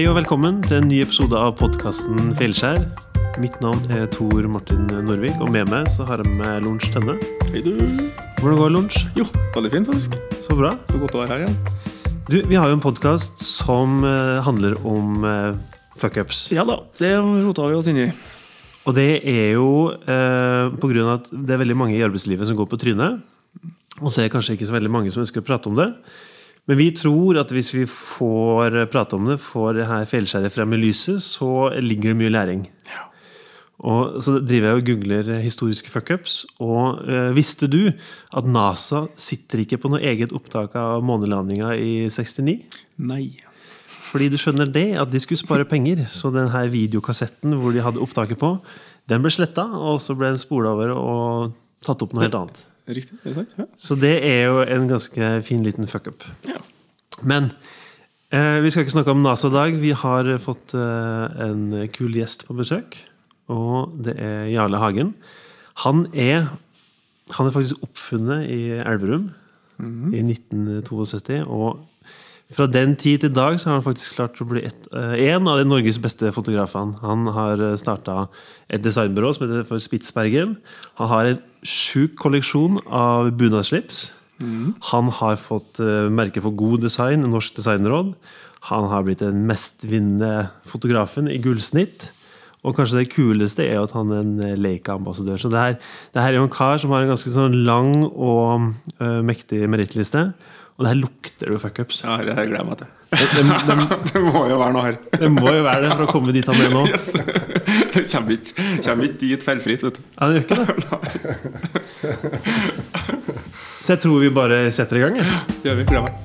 Hei og velkommen til en ny episode av podkasten Fjellskjær. Mitt navn er Tor Martin Norvik, og med meg så har jeg med Lunsj Tønne. Hei du. Hvordan går Lunsj? Jo, veldig fint faktisk. Så bra. Så godt å være her igjen. Du, Vi har jo en podkast som eh, handler om eh, fuckups. Ja da, det rota vi oss inn i. Og det er jo eh, på grunn av at det er veldig mange i arbeidslivet som går på trynet. Og så er det kanskje ikke så veldig mange som ønsker å prate om det. Men vi tror at hvis vi får prate om det, får det her feilskjæret frem i lyset, så ligger det mye læring. Og Så driver jeg og googler historiske fuckups. Og eh, visste du at NASA sitter ikke på noe eget opptak av månelandinga i 69? Nei. Fordi du skjønner det, at de skulle spare penger. Så den her videokassetten hvor de hadde opptaket på, den ble sletta, og så ble den spola over og tatt opp noe helt annet. Riktig, det er sant? Ja. Så det er jo en ganske fin liten fuckup. ja. Men eh, vi skal ikke snakke om NASA i dag. Vi har fått eh, en kul gjest på besøk. Og det er Jarle Hagen. Han er, han er faktisk oppfunnet i Elverum i 1972. Og fra den tid til dag så har han faktisk klart å bli et, eh, en av de Norges beste fotografene. Han har starta et designbyrå som heter for Spitsbergen. Han har en sjuk kolleksjon av bunadsslips. Han har fått uh, merke for god design, Norsk designråd. Han har blitt den mestvinnende fotografen i gullsnitt. Og kanskje det kuleste er jo at han er en eh, Leica-ambassadør. Så det her, det her er jo en kar som har en ganske sånn lang og uh, mektig merittliste. Og det her lukter jo fuckups. ja, det gleder jeg meg til. Det, det, det må jo være noe her. det må jo være det for å komme dit han er nå. Yes. Kommer ikke dit feilfritt, vet du. Ja, det gjør ikke det. Så jeg tror vi bare setter i gang. jeg. Gjør vi. Gleder meg.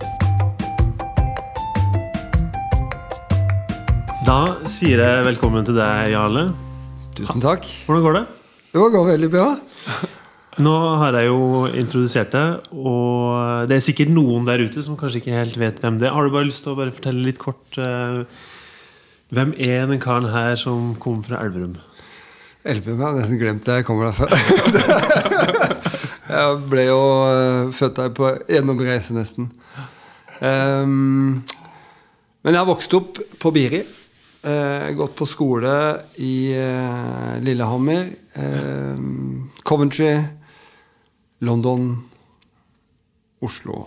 Da sier jeg velkommen til deg, Jarle. Tusen takk. Hvordan går det? Det går veldig bra. Nå har jeg jo introdusert deg, og det er sikkert noen der ute som kanskje ikke helt vet hvem det er. Har du bare lyst til å bare fortelle litt kort uh, Hvem er den karen her som kom fra Elverum? Elverum, har nesten glemt. Jeg kommer derfra. jeg ble jo eh, født der på gjennom reise, nesten. Um, men jeg har vokst opp på Biri. Eh, gått på skole i eh, Lillehammer, eh, Coventry, London, Oslo.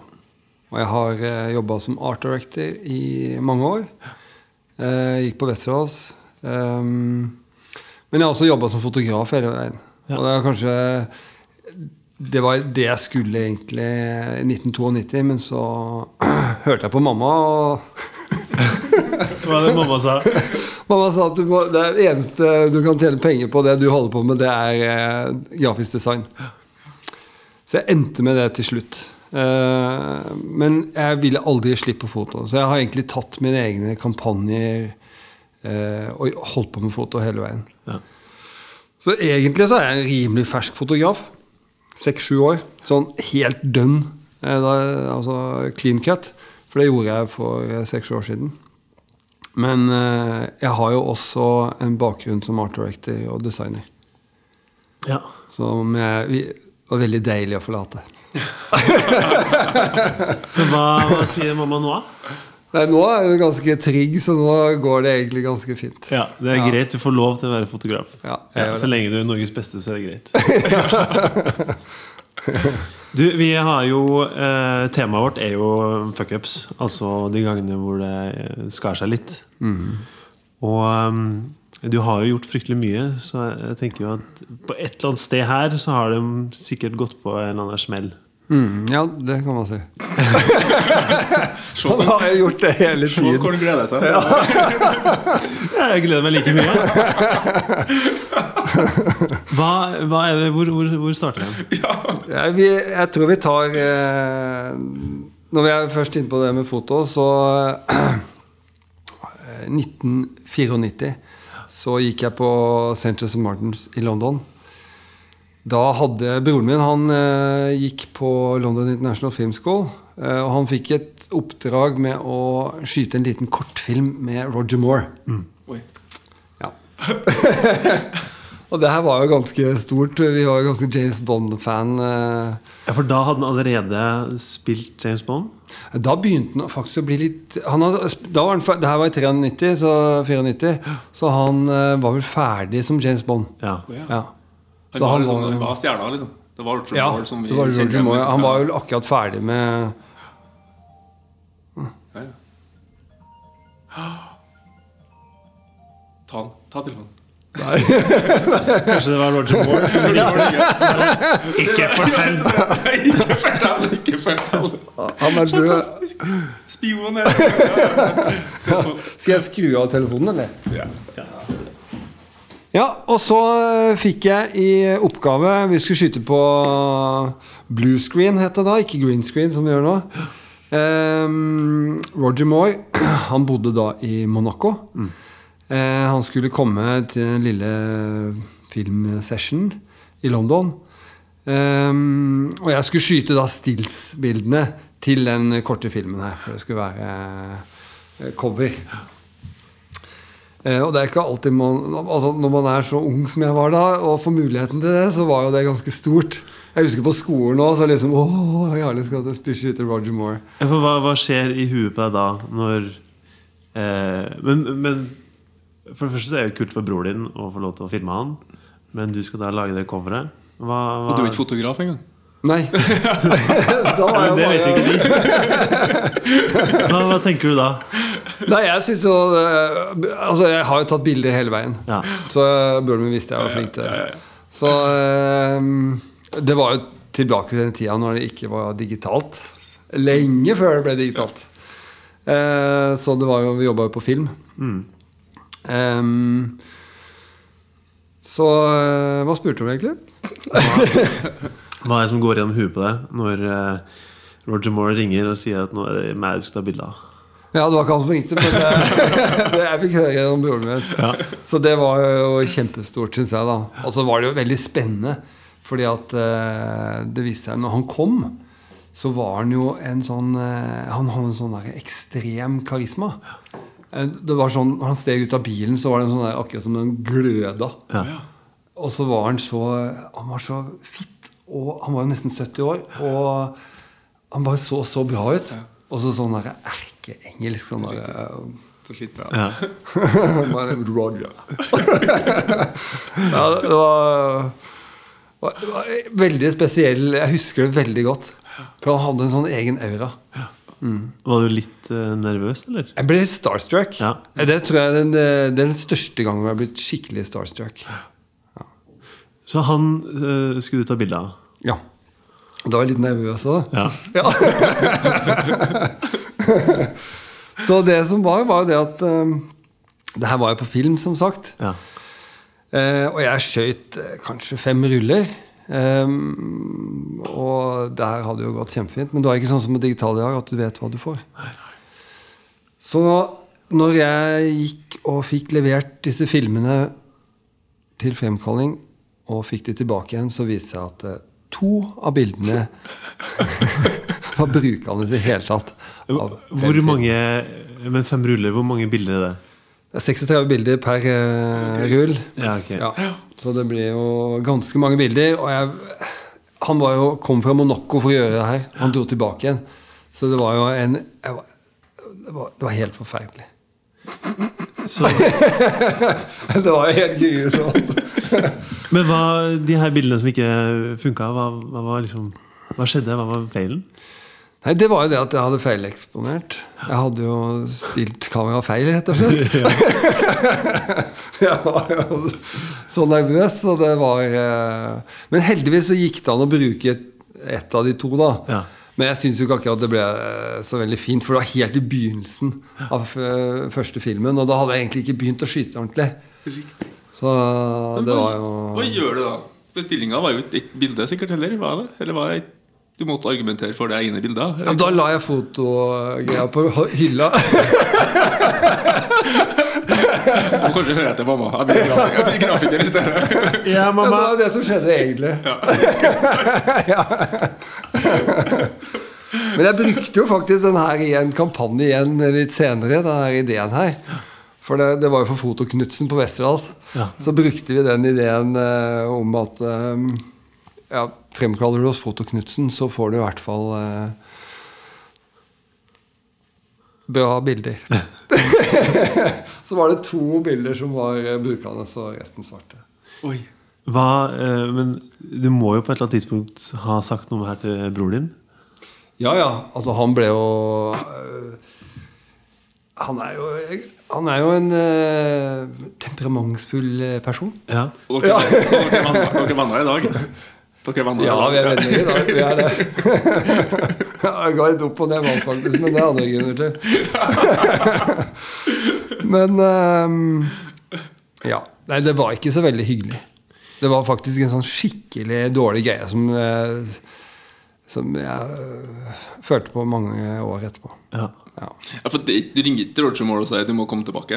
Og jeg har eh, jobba som art director i mange år. Eh, gikk på Westerdals. Um, men jeg har også jobba som fotograf hele veien. Ja. Og det er kanskje Det var det jeg skulle egentlig i 1992, men så hørte jeg på mamma, Hva var det mamma sa? mamma sa at må, det det eneste du kan tjene penger på, det du holder på med, det er eh, grafisk design. Så jeg endte med det til slutt. Eh, men jeg ville aldri slippe foto. Så jeg har egentlig tatt mine egne kampanjer eh, og holdt på med foto hele veien. Ja. Så egentlig så er jeg en rimelig fersk fotograf. Seks-sju år. Sånn helt dønn. Eh, altså clean cut. For det gjorde jeg for seks år siden. Men jeg har jo også en bakgrunn som art director og designer. ja. Som jeg, var veldig deilig å forlate. Hva, hva sier mamma nå? Nei, nå er hun ganske trygg, så nå går det egentlig ganske fint. Ja, Det er Ja. greit. Du får lov til å være fotograf. Ja, Ja, så lenge du er Norges beste, så er det greit. Du, vi har jo eh, Temaet vårt er jo fuckups. Altså de gangene hvor det skar seg litt. Og um, du har jo gjort fryktelig mye, så jeg tenker jo at på et eller annet sted her så har de sikkert gått på en eller annen smell. Mm, ja, det kan man si. Han har jo gjort det hele Se tiden. hvor han gleder seg. Ja, Jeg gleder meg like mye. Hva, hva er det, hvor, hvor, hvor starter den? Ja, vi, jeg tror vi tar eh, Når vi er først inne på det med foto, så eh, 1994 så gikk jeg på St. Joseph Martins i London. Da hadde broren min Han eh, gikk på London International Film School. eh, og han fikk et oppdrag med å skyte en liten kortfilm med Roger Moore. Oi. Ja. og det her var jo ganske stort. Vi var jo ganske James Bond-fan. eh, Ja, For da hadde han allerede spilt James Bond? Da begynte han faktisk å bli litt han hadde, da var han, Det her var i 93, så, 94, så han eh, var vel ferdig som James Bond. Ja. Ja. Så Han var, liksom, var- han var stjerna, liksom. Det var Roger Ja, Moore som vi det var Roger Moore. liksom. Han var vel akkurat ferdig med Ja, ja. Ta den. Ta telefonen. Kanskje det var Roger Moore? Ikke fortell! ikke fortell! Ikke fortell! Han er død. Spion er Skal jeg skru av telefonen, eller? ja. Ja, og så eh, fikk jeg i oppgave Vi skulle skyte på blue screen, het det da, ikke green screen, som vi gjør nå. Um, Roger Moore, han bodde da i Monaco. Eh, han skulle komme til den lille filmsession i London. Ehm, og jeg skulle skyte da stills-bildene til den korte filmen her, for det skulle være eh, cover. Eh, og det er ikke alltid man altså Når man er så ung som jeg var da, og får muligheten til det, så var jo det ganske stort. Jeg husker på skolen òg, liksom Å, Jarle skal til Spishy til Roger Moore. Hva, hva skjer i huet på deg da når eh, men, men for det første så er det jo kult for bror din å få lov til å filme han. Men du skal da lage det coveret. Hva, hva, Og du er ikke fotograf engang? Nei. da var jeg det vet ikke vi. Hva, hva tenker du da? Nei, jeg syns jo eh, Altså, jeg har jo tatt bilder hele veien. Ja. Så broren min visste jeg var flink til det. Så eh, det var jo tilbake til den tida når det ikke var digitalt. Lenge før det ble digitalt. Eh, så det var jo Vi jobba jo på film. Em, så eh, hva spurte du om egentlig? Hva er det som går gjennom huet på deg når eh, Roger Moore ringer og sier at nå er det meg du skal ta bilde av? Ja, det var ikke han som ringte, men det, jeg fikk høre gjennom broren min. Så det var jo kjempestort, syns jeg. da Og så var det jo veldig spennende, fordi at eh, det viste seg Når han kom, så var han jo en sånn Han hadde en sånn ekstrem karisma. Eh, Det var sånn, Når han steg ut av bilen, så var det en sånn der, akkurat som den gløda. Ja. Og så var han så Han var så fitt, og han var jo nesten 70 år. Og han bare så så bra ut. Og så sånn der erkeengelsk sånn der Så fint. Ja. My name is Roger. ja, det var, var, var veldig spesiell Jeg husker det veldig godt. For han hadde en sånn egen aura. Var du litt uh, nervøs, eller? Jeg ble litt starstruck. Ja. Det tror jeg er den, er den største gangen jeg har blitt skikkelig starstruck. Så han uh, skulle du ta bilde av? Ja. Da var jeg litt nervøs òg. Ja. Så det som var, var jo det at um, Det her var jo på film, som sagt. ja. Uh, og jeg skøyt uh, kanskje fem ruller. Um, og det her hadde jo gått kjempefint. Men det var ikke sånn som med digital i dag, at du vet hva du får. Så når jeg gikk og fikk levert disse filmene til fremkalling, og fikk de tilbake igjen, så viste det seg at eh, to av bildene var brukende i det hele tatt. Hvor mange Men fem ruller, hvor mange bilder er det? Det er 36 bilder per uh, rull. Ja, okay. Ja. Så det blir jo ganske mange bilder. Og jeg, han var jo, kom fra Monaco for å gjøre det her. Han dro tilbake igjen. Så det var jo en var, det, var, det var helt forferdelig. Så, det var helt grusomt. men hva, de her bildene som ikke funka, hva, hva, liksom, hva skjedde? Hva var feilen? Nei, Det var jo det at jeg hadde feileksponert. Jeg hadde jo stilt kameraet feil, rett og slett. jeg var jo så nervøs, og det var eh, Men heldigvis så gikk det an å bruke et, et av de to, da. Ja. Men jeg syns jo ikke akkurat det ble eh, så veldig fint, for det var helt i begynnelsen av eh, første filmen, og da hadde jeg egentlig ikke begynt å skyte ordentlig. Så det var jo Hva gjør du da? Bestillinga var jo ikke ett bilde, sikkert heller. Var det? Eller var det et du måtte argumentere for det ene bildet? ja, Da la jeg fotogreia på hylla. Må kanskje høre etter mamma. Jeg blir grafiker, jeg blir grafiker i stedet. Ja, Ja, det var det som skjedde, egentlig. Ja. Men jeg brukte jo faktisk den her i en kampanje igjen litt senere, den her ideen her. For det, det var jo for Fotoknutsen på Westerdals. Ja. Så brukte vi den ideen eh, om at eh, ja, Fremkaller du oss Fotoknutsen, så får du i hvert fall eh, bra bilder. så var det to bilder som var eh, brukende, og resten svarte. Oi. Hva, eh, men du må jo på et eller annet tidspunkt ha sagt noe her til broren din? Ja, ja. Altså, han ble jo øh, Han er jo Han er jo en temperamentsfull person. Ja. Og dere, og dere, er er i dag? Dere er venner Ja, vi er venner i dag. Vi er det. Jeg ga litt opp og ned med faktisk, men det er andre grunner til. Men um, Ja. Nei, det var ikke så veldig hyggelig. Det var faktisk en sånn skikkelig dårlig greie som, øh, som jeg øh, følte på mange år etterpå. ja. Ja. Ja, for det, Du ringer ikke Roger Moore og sier du må komme tilbake?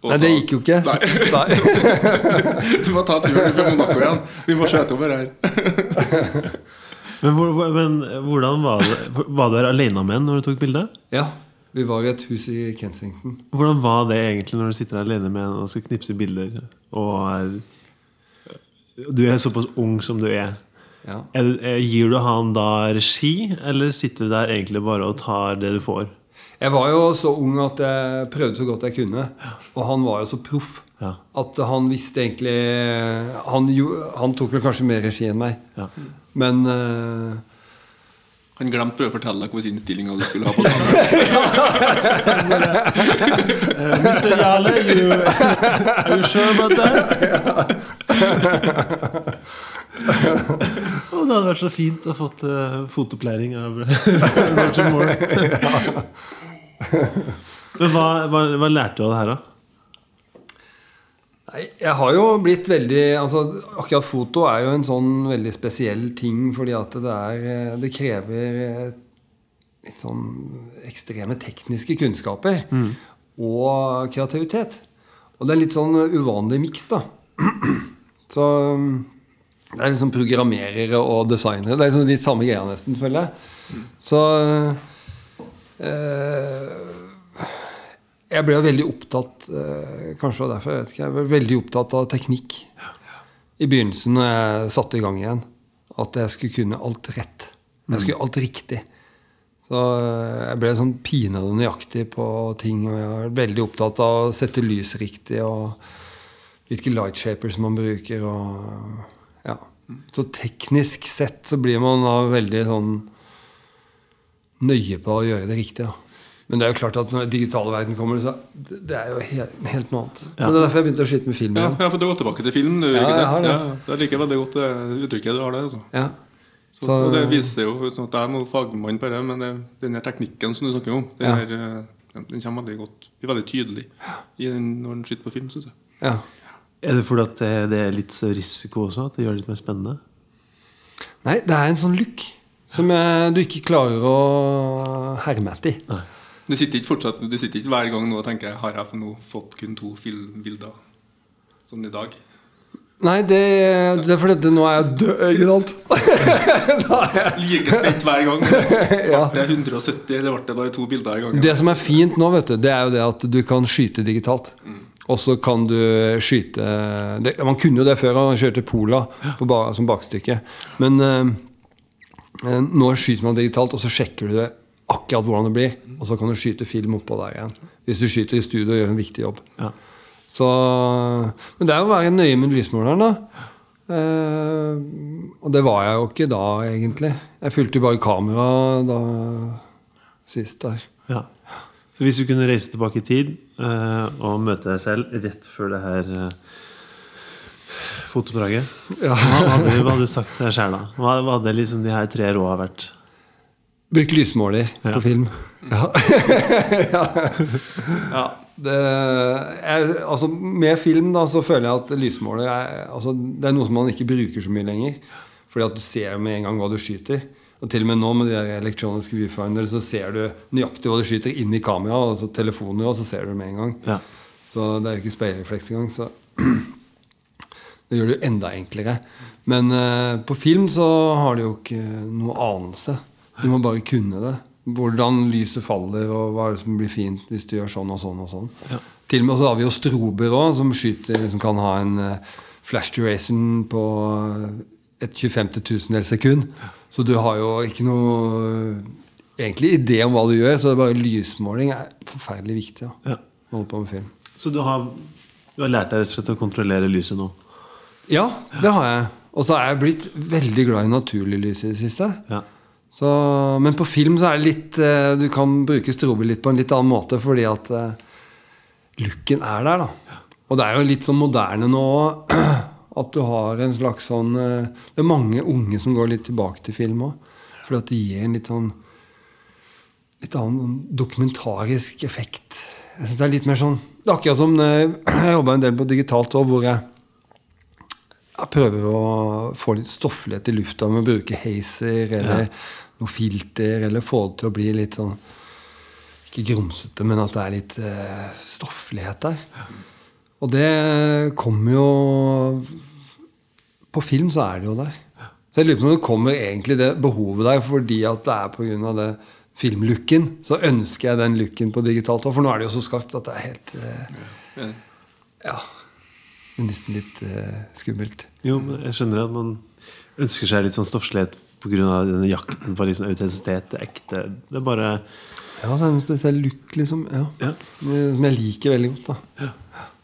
Og Nei, det gikk jo ikke. Nei. Nei. Du må ta turen fra Monaco igjen. Vi må skjøte over her. Men, hvor, men hvordan var det Var du her alene med når du tok bildet? Ja, vi var i et hus i Kensington. Hvordan var det egentlig når du sitter alene med en og skal knipse bilder? Og er, du er såpass ung som du er. Ja. er, er gir du han da regi, eller sitter du der egentlig bare og tar det du får? Jeg var jo så ung at jeg prøvde så godt jeg kunne. Og han var jo så proff Ja. at han visste egentlig Han, jo, han tok vel kanskje mer regi enn meg. Ja. Men uh, Han glemte å fortelle deg hvilken innstilling du skulle ha på dagen. Uh, Mr. Jale, you, are you sure about that? oh, det hadde vært så fint å fått uh, fotopplæring av Roger Moore. Men hva, hva, hva lærte du av det her, da? Jeg har jo blitt veldig altså, Akkurat foto er jo en sånn veldig spesiell ting, fordi at det, er, eh, det krever eh, litt sånn ekstreme tekniske kunnskaper og kreativitet. Og det er litt sånn uvanlig miks, da. Så um, det er liksom programmerere og designere. Det er liksom litt samme greia, nesten, føler jeg. Så jeg ble jo veldig opptatt eh, Kanskje derfor, jeg vet ikke. Jeg ble veldig opptatt av teknikk i begynnelsen når jeg satte i gang igjen. At jeg skulle kunne alt rett. Jeg skulle alt riktig. Så eh, jeg ble sånn pinadø nøyaktig på ting. Og jeg er veldig opptatt av å sette lys riktig og hvilke lightshapers man bruker. Og, ja. Så teknisk sett så blir man da veldig sånn nøye på å gjøre det riktig. Men det er jo klart at når den digitale verden kommer, så det er jo helt, helt noe annet. Men det er derfor jeg begynte å skyte med film Ja, ja, for du går tilbake til film. Du, Ja, ikke jeg sant? har det. Ja, jeg liker veldig godt det uttrykket du har der. Altså. Ja. Så, Så- og det viser jo sånn at jeg er noen fagmann på det, men det, den her teknikken som du snakker om, den, Ja. her, eh, den kommer veldig godt blir veldig tydelig i den, når den skyter på film, syns jeg. ja. Er det fordi at det, det er litt så risiko også? At det gjør det litt mer spennende? Nei, det er en sånn look som du ikke klarer å herme etter. Du sitter ikke fortsatt, du sitter ikke hver gang nå og tenker Har jeg nå fått kun to filmbilder sånn i dag? Nei, det, det er fordi at nå er jeg død, ikke sant? Like spent hver gang. Ja. Det er 170, eller ble det bare to bilder i gangen? Det som er fint nå, vet du, det er jo det at du kan skyte digitalt. Og så kan du skyte det, Man kunne jo det før, han kjørte Pola på som bakstykke. Men eh, eh, nå skyter man digitalt, og så sjekker du det akkurat hvordan det blir. Og så kan du skyte film oppå der igjen. Hvis du skyter i studio og gjør en viktig jobb. Ja. Så, men det er å være nøye med lysmåleren, da. Eh, og det var jeg jo ikke da, egentlig. Jeg fulgte jo bare kamera da sist der. Ja. Så hvis du kunne reise tilbake i tid eh, og møte deg selv rett før det her eh, fotodraget Ja. hva, hadde, du- hva hadde du sagt til da? Hva, hva hadde liksom de her tre råda vært? Bruk lysmåler Ja. på film. Ja. ja. ja. Det, jeg, altså, med film da, så føler jeg at lysmåler er, altså, det er noe som man ikke bruker så mye lenger. Fordi at du ser med en gang hva du skyter. Og til og med nå med de elektroniske viewfinder så ser du nøyaktig hva du skyter inn i kameraet. Altså telefoner, og så ser du det med en gang. Ja. Så det er jo ikke speilrefleks engang. Så det gjør det jo enda enklere. Men uh, på film så har du jo ikke noe anelse. Du må bare kunne det. Hvordan lyset faller, og hva er det som blir fint hvis du gjør sånn og sånn. og sånn. Til og med så har vi jo strober òg, som skyter, som kan ha en uh, flash duration på et 25. tusendels sekund. Så du har jo ikke noe egentlig idé om hva du gjør, så det er bare lysmåling er forferdelig viktig. Ja. Ja. Holde på med film. Så du har, du har lært deg rett og slett å kontrollere lyset nå? Ja, det har jeg. Og så er jeg blitt veldig glad i naturlig lys i det siste. Ja. Så, men på film så er det litt eh, Du kan bruke strobelitt på en litt annen måte fordi at eh, looken er der, da. Og det er jo litt sånn moderne nå at du har en slags sånn eh, Det er mange unge som går litt tilbake til film òg. Fordi at det gir en litt sånn Litt annen sånn dokumentarisk effekt. Det er litt mer sånn Det er akkurat som jeg jobba en del på digitalt òg, hvor jeg jeg prøver å få litt stofflighet i lufta med å bruke hazer eller noe filter, eller få det til å bli litt sånn Ikke grumsete, men at det er litt eh, stofflighet der. Og det kommer jo På film så er det jo der. Så jeg lurer på om det kommer egentlig det behovet der fordi at det er pga. det filmlooken. Så ønsker jeg den looken på digitalt òg, for nå er det jo så skarpt at det er helt eh, Ja. Ja. Nesten litt eh, skummelt. Jo, men jeg skjønner at man ønsker seg litt sånn stoffslighet pga. denne jakten på liksom autentisitet, det ekte. Det er bare Ja, det er en spesiell look, liksom. Ja. Ja. Som jeg liker veldig godt. da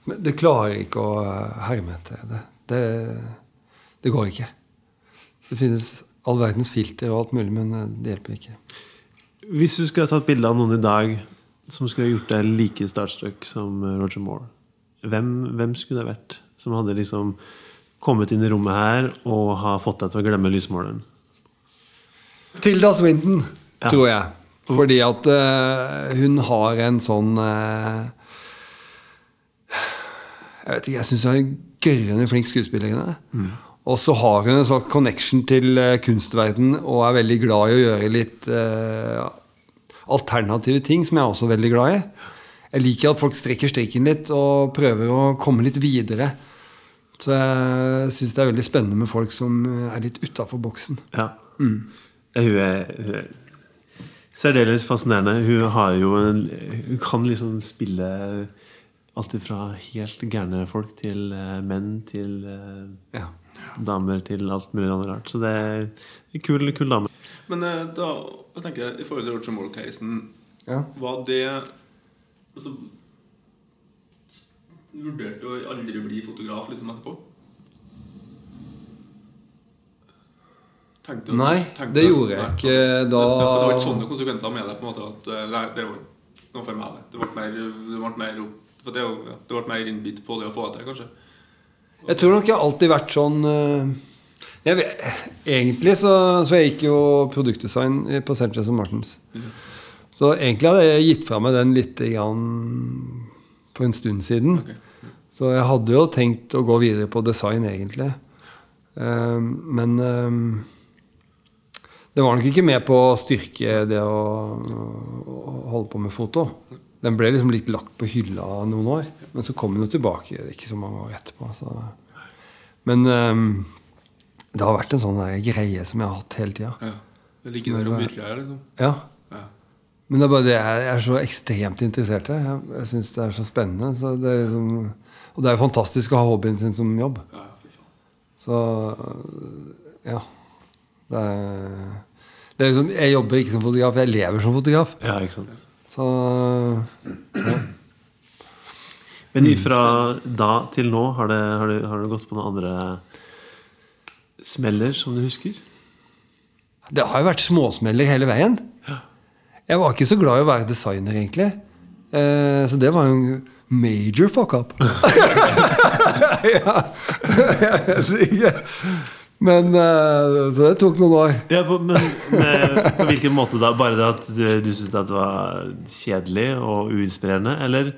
Men det klarer ikke å eh, herme etter det. det. Det går ikke. Det finnes all verdens filter og alt mulig, men eh, det hjelper ikke. Hvis du skulle ha tatt bilde av noen i dag som skulle ha gjort deg like startstruck som eh, Roger Moore, hvem, hvem skulle det vært? Som hadde liksom kommet inn i rommet her og har fått deg til å glemme lysmåleren? Tilda Swinton, Ja. tror jeg. Fordi at uh, hun har en sånn uh, Jeg vet ikke, jeg syns hun er en gørrende flink skuespiller. Mm. Og så har hun en sånn connection til uh, kunstverden og er veldig glad i å gjøre litt eh, alternative ting, som jeg er også veldig glad i. Jeg liker at folk strekker strikken litt og prøver å komme litt videre. Så jeg syns det er veldig spennende med folk som er litt utafor boksen. Ja. Hun, er, hun er særdeles fascinerende. Hun har jo en Hun kan liksom spille alt fra helt gærne folk til eh, menn til eh, Ja. damer til alt mulig annet rart. Så det er en kul, kul dame. Men eh, da jeg tenker jeg, i forhold til Roger Moore-casen Ja. Var det altså, Vurderte du å aldri bli fotograf liksom etterpå? Tenkte Nei, tenkte det gjorde jeg ikke da. Det, det var ikke sånne konsekvenser med det. på en måte at eh, Nei, det var noe for meg. det. Det ble mer, det ble mer, for det, ja, det ble mer innbitt på det å få det til, kanskje. Jeg tror nok jeg har alltid vært sånn eh, jeg vet, Egentlig så, så jeg gikk jo produktdesign på Sanchez Martens. Så egentlig hadde jeg gitt fra meg den litt grann for en stund siden. Så jeg hadde jo tenkt å gå videre på design, egentlig. Eh, men eh, det var nok ikke med på å styrke det å, holde på med foto. Den ble liksom litt lagt på hylla noen år. Men så kom den jo tilbake ikke så mange år etterpå. Så. Men eh, det har vært en sånn greie som jeg har hatt hele tida. Ja. Det ligger der og murrer her, liksom. Ja. Men det er bare det jeg er så ekstremt interessert i. Jeg, jeg syns det er så spennende. Så det er liksom, og det er jo fantastisk å ha hobbyen sin som jobb. Ja. Så ja. Det er, det er liksom, jeg jobber ikke som fotograf, jeg lever som fotograf. Ja, ikke sant? Så Men ifra da til nå, har det, har, det, har det gått på noen andre smeller som du husker? det har jo vært småsmeller hele veien. Jeg var ikke så glad i å være designer, egentlig. Eh, så det var jo major fuck up. ja. Men eh, Så det tok noen år. Ja, på, men på hvilken måte da? Bare det at du, du syntes det var kjedelig og uinspirerende? Eller?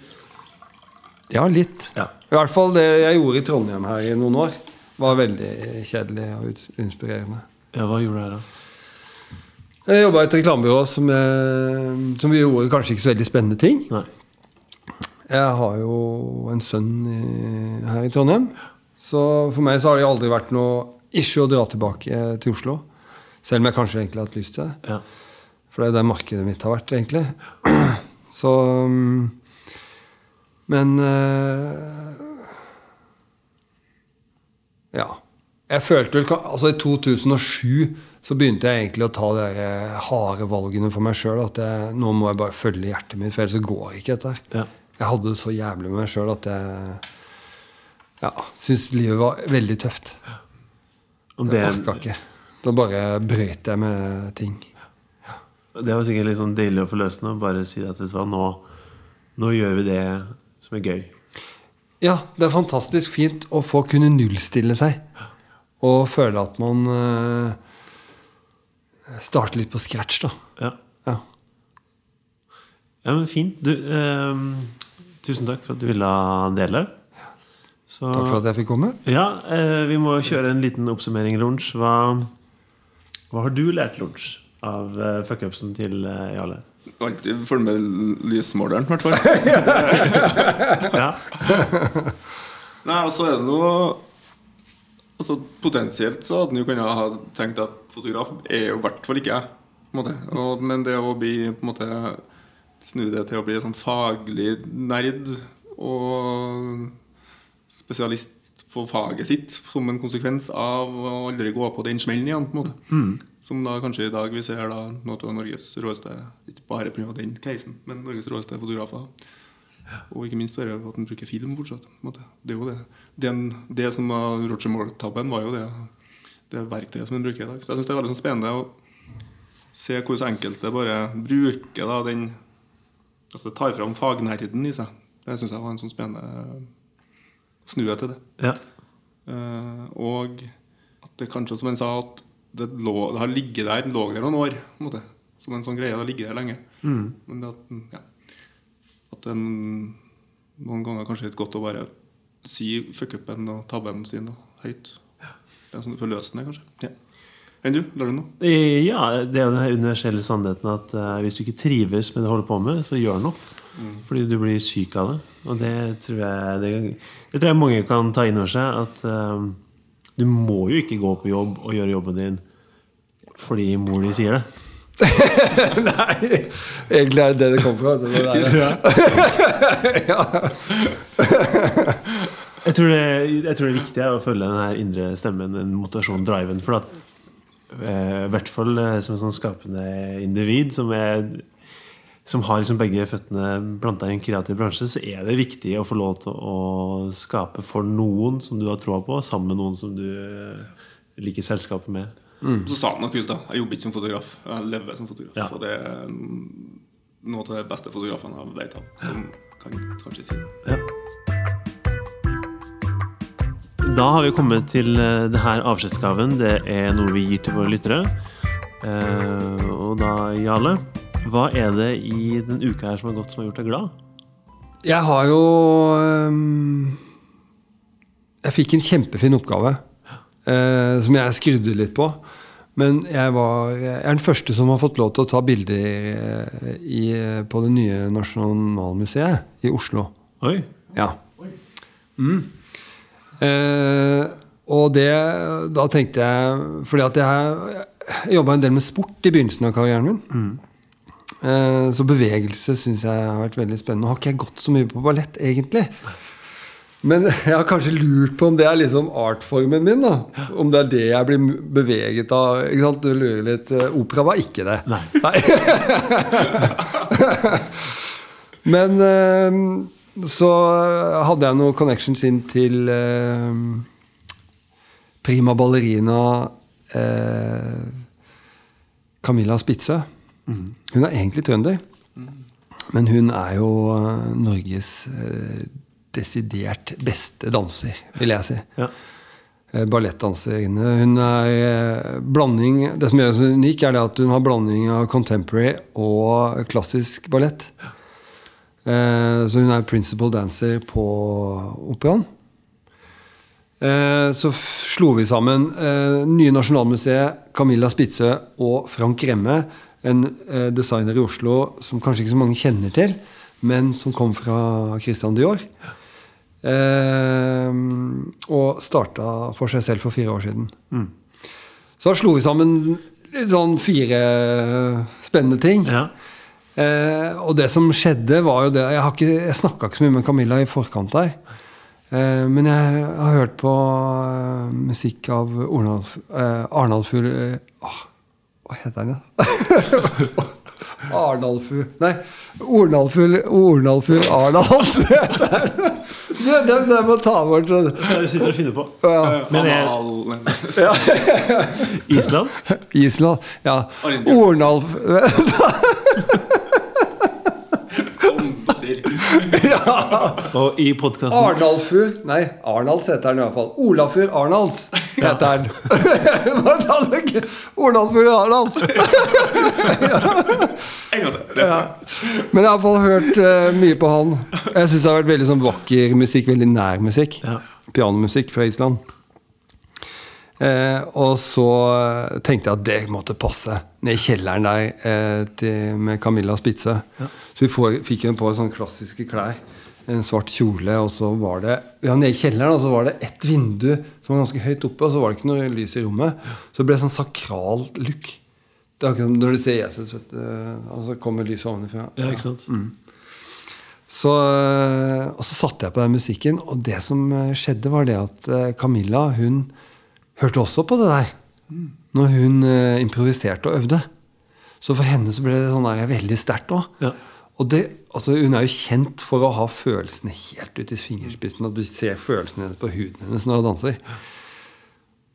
Ja, litt. Ja. I hvert fall det jeg gjorde i Trondheim her i noen år, var veldig kjedelig og inspirerende. ja, hva gjorde du her, da? Jeg jobba i et reklamebyrå som, som vi gjorde kanskje ikke så veldig spennende ting. Nei. Jeg har jo en sønn i, her i Trondheim. Så for meg så har det aldri vært noe issue å dra tilbake til Oslo. Selv om jeg kanskje egentlig har hatt lyst til det. Ja. For det er der markedet mitt har vært, egentlig. Så mm, Men eh, Ja. Jeg følte vel Altså, i 2007 så begynte jeg egentlig å ta de harde valgene for meg sjøl. At jeg, nå må jeg bare følge hjertet mitt, for ellers så går ikke dette her. Ja. Jeg hadde det så jævlig med meg sjøl at jeg ja, syntes livet var veldig tøft. Og Jeg det, orka ikke. Da bare brøt jeg med ting. det var sikkert litt sånn deilig og forløsende å bare si at nå, nå gjør vi det som er gøy. Ja, det er fantastisk fint å få kunne nullstille seg. Og føle at man uh, starter litt på scratch, da. Ja, Ja. ja men fint. Du, ehm, tusen takk for at du ville dele. Så, Takk for at jeg fikk komme. Ja, eh, vi må kjøre en liten oppsummering, Lunsj. Hva, hva har du lært, Lunsj, av uh, fuckupsen til uh, Jarle? Alltid følg med lysmåleren, i hvert fall. Ja. Nei, og så er det noe Altså Potensielt så hadde han jo kunnet ha tenkt at fotograf er jo i hvert fall ikke jeg. Og, men det å bli på en måte snu det til å bli sånn faglig nerd og spesialist på faget sitt som en konsekvens av å aldri gå på den smellen igjen. på en måte. Som da kanskje i dag vi ser da noe av Norges råeste, ikke bare pga. den casen, men Norges råeste fotografer. Og ikke minst bare at han bruker film fortsatt. på. Det er jo det. Den, det som var Roger Moore-tabben, var jo det, det verktøyet som han bruker i dag. Så jeg syns det er veldig sånn spennende å se hvordan enkelte bare bruker da den Altså det tar fram fagnerden i seg. Det syns jeg var en sånn spennende snue til det. ja. Uh, og at det kanskje, som han sa, at det, lå, det har ligget der, lå der noen år. På en måte. Som en sånn greie. Det har ligget der lenge. Men det at, ja, at det noen ganger kanskje litt godt å bare si fuckupen og tabben sin og høyt. Det er sånn forløsende, kanskje. Ja. Enn du? Lar du noe? Eh, Ja, det er den universelle sannheten at uh, hvis du ikke trives med det du holder på med, så gjør noe. Fordi du blir syk av det. Og det tror jeg, det, det tror jeg mange kan ta inn over seg. At uh, du må jo ikke gå på jobb og gjøre jobben din fordi mor di sier det. Nei, egentlig er det det det kommer fra. Det der. Jeg tror, det, jeg tror det er viktig å følge den her indre stemmen, den motivasjonen, driven. For at i hvert fall eh, som en sånn skapende individ som, er, som har liksom begge føttene planta i en kreativ bransje, så er det viktig å få lov til å skape for noen som du har troa på, sammen med noen som du eh, liker selskapet med. Så sa han noe kult, da. Jeg jobber ikke som fotograf. Jeg lever som fotograf. Ja. Og det er noe av de beste fotografene jeg vet om, som kan kanskje si det. Ja. Da har vi kommet til eh, det her avskjedsgaven. Det er noe vi gir til våre lyttere. Eh, og da, Jale, hva er det i den uka her som har gått, som har gjort deg glad? Jeg har jo Jeg fikk en kjempefin oppgave eh, som jeg skrudde litt på. Men jeg, var, jeg er den første som har fått lov til å ta bilder eh, i, på det nye Nasjonalmuseet i Oslo. Oi. Ja. Mm. Eh, og det Da tenkte jeg Fordi at jeg jobba en del med sport i begynnelsen av karrieren min. Eh, så bevegelse syns jeg har vært veldig spennende. Nå har ikke jeg gått så mye på ballett, egentlig. Men jeg har kanskje lurt på om det er liksom artformen min. da Om det er det jeg blir beveget av. Ikke sant? Du lurer litt eh, Opera var ikke det. Nei. Men eh, så hadde jeg noen connections inn til eh, prima ballerina eh, Camilla Spitzø. Hun er egentlig trønder. Men hun er jo eh, Norges eh, desidert beste danser, vil jeg si. Ja. Eh, Ballettdanserinne. Hun er eh, blanding Det som gjør henne unik, er det at hun har blanding av contemporary og klassisk ballett. Eh, Så hun er principal dancer på operaen. Eh, Så slo vi sammen eh, nye Nasjonalmuseet, Camilla Spitzø og Frank Remme. En eh, designer i Oslo som kanskje ikke så mange kjenner til, men som kom fra Christian Dior. Eh, og starta for seg selv for fire år siden. Så da slo vi sammen litt sånn fire spennende ting. Ja. Eh, og det som skjedde, var jo det Jeg, ikke- jeg snakka ikke så mye med Camilla i forkant der. Eh, men jeg har hørt på uh, musikk av Arnalf, eh, Arnalfur eh, Hva heter den, da? Arnalfur Nei, Ornalfur Ornalfur Arnalf heter den. Det, må ta bort. Det du sitter og finner på? Ja. Men jeg- ja. Islandsk? Island. Ja. Ornalf Og i podkasten Arnalfur Nei, Arnalds heter den i hvert fall. Olafur Arnalds heter den. Ornalfur Arnalds. En gang til. Ja. Men jeg har i hvert fall hørt uh, mye på han. Jeg syns det har vært veldig sånn vakker musikk. Veldig nær musikk. Ja. Pianomusikk fra Island. Eh, og så eh, tenkte jeg at det måtte passe ned i kjelleren der eh, til, med Camilla Spitze. Så vi får, fikk jo på sånne klassiske klær. En svart kjole, og så var det Ja, nede i kjelleren og så var det ett vindu som var ganske høyt oppe, og så var det ikke noe lys i rommet. Så det ble sånn sakral look. Det er akkurat som når du ser Jesus, vet du, altså kommer lyset ovenfra. Ja, ikke sant? Så, øh, og så satte jeg på den musikken, og det som øh, skjedde, var det at Camilla hun hørte også på det der. Når hun øh, improviserte og øvde. Så for henne så ble det sånn der veldig sterkt òg. Ja. Og det, altså, hun er jo kjent for å ha følelsene helt ut i fingerspissen. At du ser følelsene hennes på huden hennes når hun danser.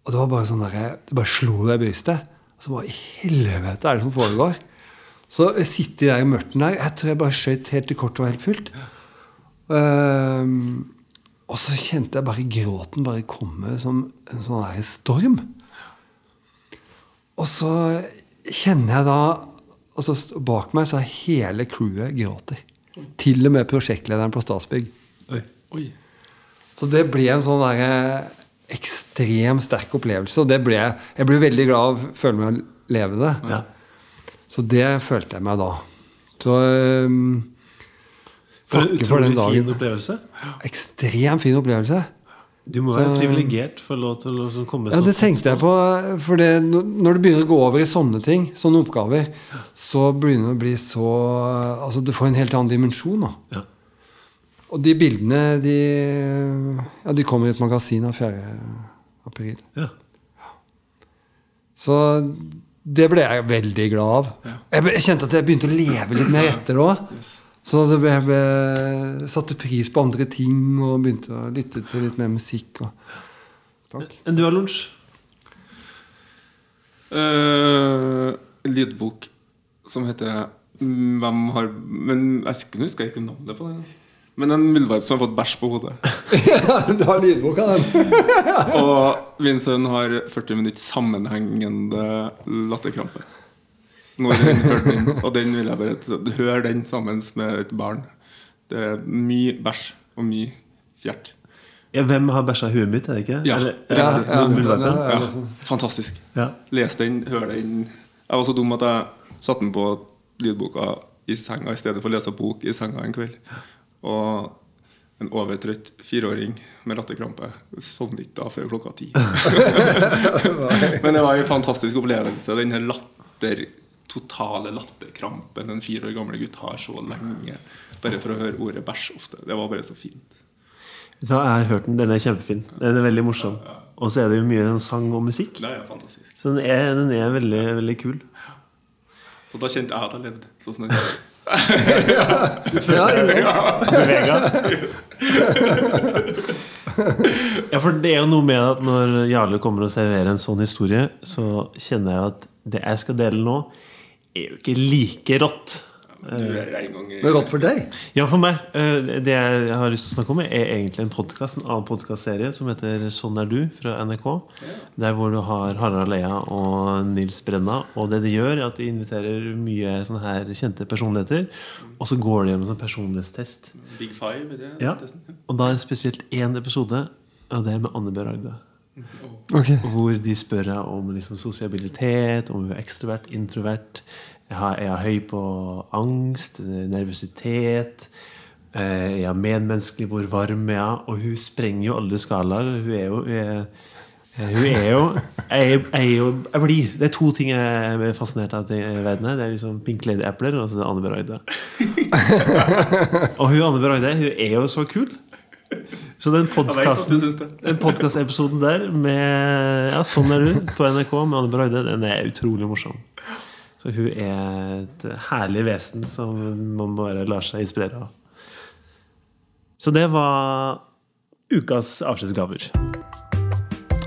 Og det var bare sånn der, det bare slo deg i brystet. Så hva i helvete er det som foregår? Så jeg sitter der i mørket der. Jeg tror jeg bare skjøt helt til kortet var helt fullt. Ehm, og så kjente jeg bare gråten bare komme som en sånn der storm. Og så kjenner jeg da altså Bak meg så er hele crewet gråter. Til og med prosjektlederen på Statsbygg. Oi. Oi. Så det ble en sånn der ekstremt sterk opplevelse. Og det ble, jeg ble veldig glad av å føle meg levende. Ja. Så det følte jeg meg da. Så um, Takke for den dagen. fin opplevelse. Ekstremt fin opplevelse. Du må være privilegert for lov til å komme komme Ja, det tenkte jeg på. For det, når du begynner å gå over i sånne ting, sånne oppgaver, så begynner det å bli så Altså, du får en helt annen dimensjon. da. Ja. Og de bildene, de, ja, de kommer i et magasin av 4. april. Ja. Så det ble jeg veldig glad av. Jeg, kjente at jeg begynte å leve litt mer etter det òg. Så det ble, jeg ble, satte pris på andre ting og begynte å lytte til litt mer musikk. Og, takk. Enn du har lunsj? Uh, lydbok som heter Hvem har Men jeg husker- ikke husker jeg ikke navnet på den. Men en muldvarp som har fått bæsj på hodet. ja, du har lydboka, den. Og min sønn har 40 minutter sammenhengende latterkrampe. Når den hørte den, og den vil jeg bare høre den sammen med et barn. Det er mye bæsj og mye fjert. Ja, hvem har bæsja i huet mitt, er det ikke? Ja. Eller, Ja, ja, ja, Ja, det sånn. fantastisk. Ja. Les den, hør den. Jeg var så dum at jeg satte den på lydboka i senga i stedet for å lese bok i senga en kveld. Og en overtrøtt fireåring med latterkrampe sovnet ikke da før klokka ti. Men det var en fantastisk opplevelse. Den her latter, totale latterkrampen en fire år gamle gutt har så lenge. Bare for å høre ordet bæsj ofte. Det var bare så fint. Så Jeg har hørt den. Den er kjempefin. Den er veldig morsom. Og så er det jo mye sang og musikk. Det er fantastisk. Så den er, den er veldig, veldig kul. Så da kjente jeg at jeg levde. Sånn som jeg Ja, ja. Bevega. Ja, for det er jo noe med at når Jarle kommer og serverer en sånn historie, så kjenner jeg at det jeg skal dele nå, er jo ikke like rått. Det er godt for deg. Ja, for meg. eh, Det jeg har lyst til å snakke om, er egentlig en podcast, en annen podkastserie som heter Sånn er du fra NRK. Der hvor du har Harald Leia og Nils Brenna. Og det de gjør, er at de inviterer mye sånne her kjente personligheter. Og så går de gjennom en sånn personlighetstest. Big Five, det. Ja. Og da er det spesielt én episode, og det er med Anne B. Ragde. Ok. Hvor de spør om liksom sosialitet, om hun er ekstrovert, introvert. Jeg har- Er høy på angst, nervøsitet? Jeg Er medmenneskelig? Hvor varm er jeg? Og hun sprenger jo alle skalaer. Hun er jo Hun er, er jo jeg, jeg, er jeg blir Det er to ting jeg er fascinert av i verden. Det er liksom Pink Lady-epler og så det er Anne Beroide. Og hun Anne Beroide hun er jo så kul. Så den podkastepisoden der med Ja, sånn er du på NRK med Anne Braide, den er utrolig morsom. Så hun er et herlig vesen som man bare lar seg inspirere av. Så det var ukas avskjedsgaver.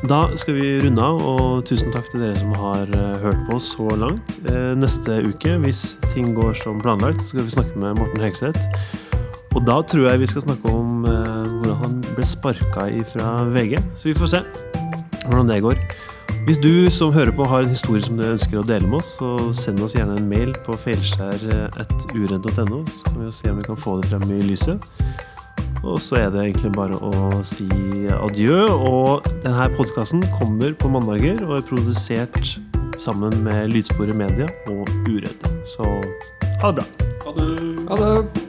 Da skal vi runde av, og tusen takk til dere som har eh, hørt på oss så langt. Eh, Neste uke, hvis ting går som planlagt, skal vi snakke med Morten Hegseth. Og da tror jeg vi skal snakke om eh, hvordan han ble sparka fra VG. Så vi får se hvordan det går. Hvis du som hører på har en historie som du ønsker å dele med oss, så send oss gjerne en mail på feilskjær.uredd.no, så kan vi jo se om vi kan få det frem i lyset. Og så er det egentlig bare å si adjø. Og denne podkasten kommer på mandager og er produsert sammen med Lydsporet Media og Uredd. Så ha det bra. Ha det. Ha det.